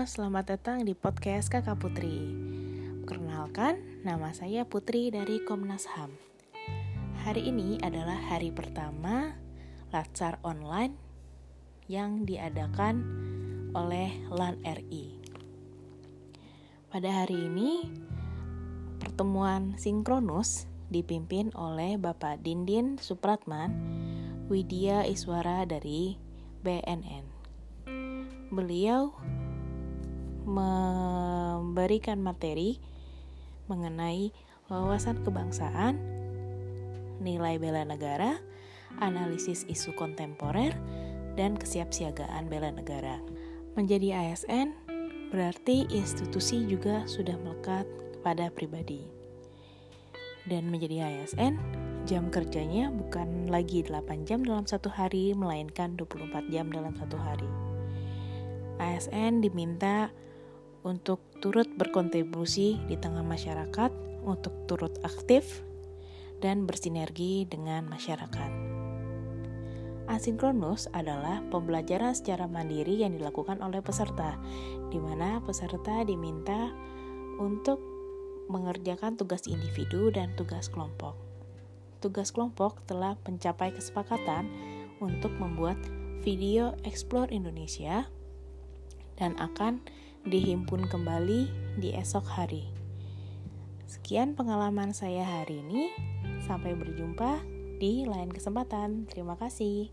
selamat datang di podcast Kakak Putri. Perkenalkan, nama saya Putri dari Komnas HAM. Hari ini adalah hari pertama Latsar Online yang diadakan oleh LAN RI. Pada hari ini, pertemuan sinkronus dipimpin oleh Bapak Dindin Supratman, Widya Iswara dari BNN. Beliau memberikan materi mengenai wawasan kebangsaan, nilai bela negara, analisis isu kontemporer, dan kesiapsiagaan bela negara. Menjadi ASN berarti institusi juga sudah melekat pada pribadi. Dan menjadi ASN, jam kerjanya bukan lagi 8 jam dalam satu hari, melainkan 24 jam dalam satu hari. ASN diminta untuk turut berkontribusi di tengah masyarakat, untuk turut aktif dan bersinergi dengan masyarakat. Asinkronus adalah pembelajaran secara mandiri yang dilakukan oleh peserta, di mana peserta diminta untuk mengerjakan tugas individu dan tugas kelompok. Tugas kelompok telah mencapai kesepakatan untuk membuat video Explore Indonesia dan akan dihimpun kembali di esok hari. Sekian pengalaman saya hari ini. Sampai berjumpa di lain kesempatan. Terima kasih.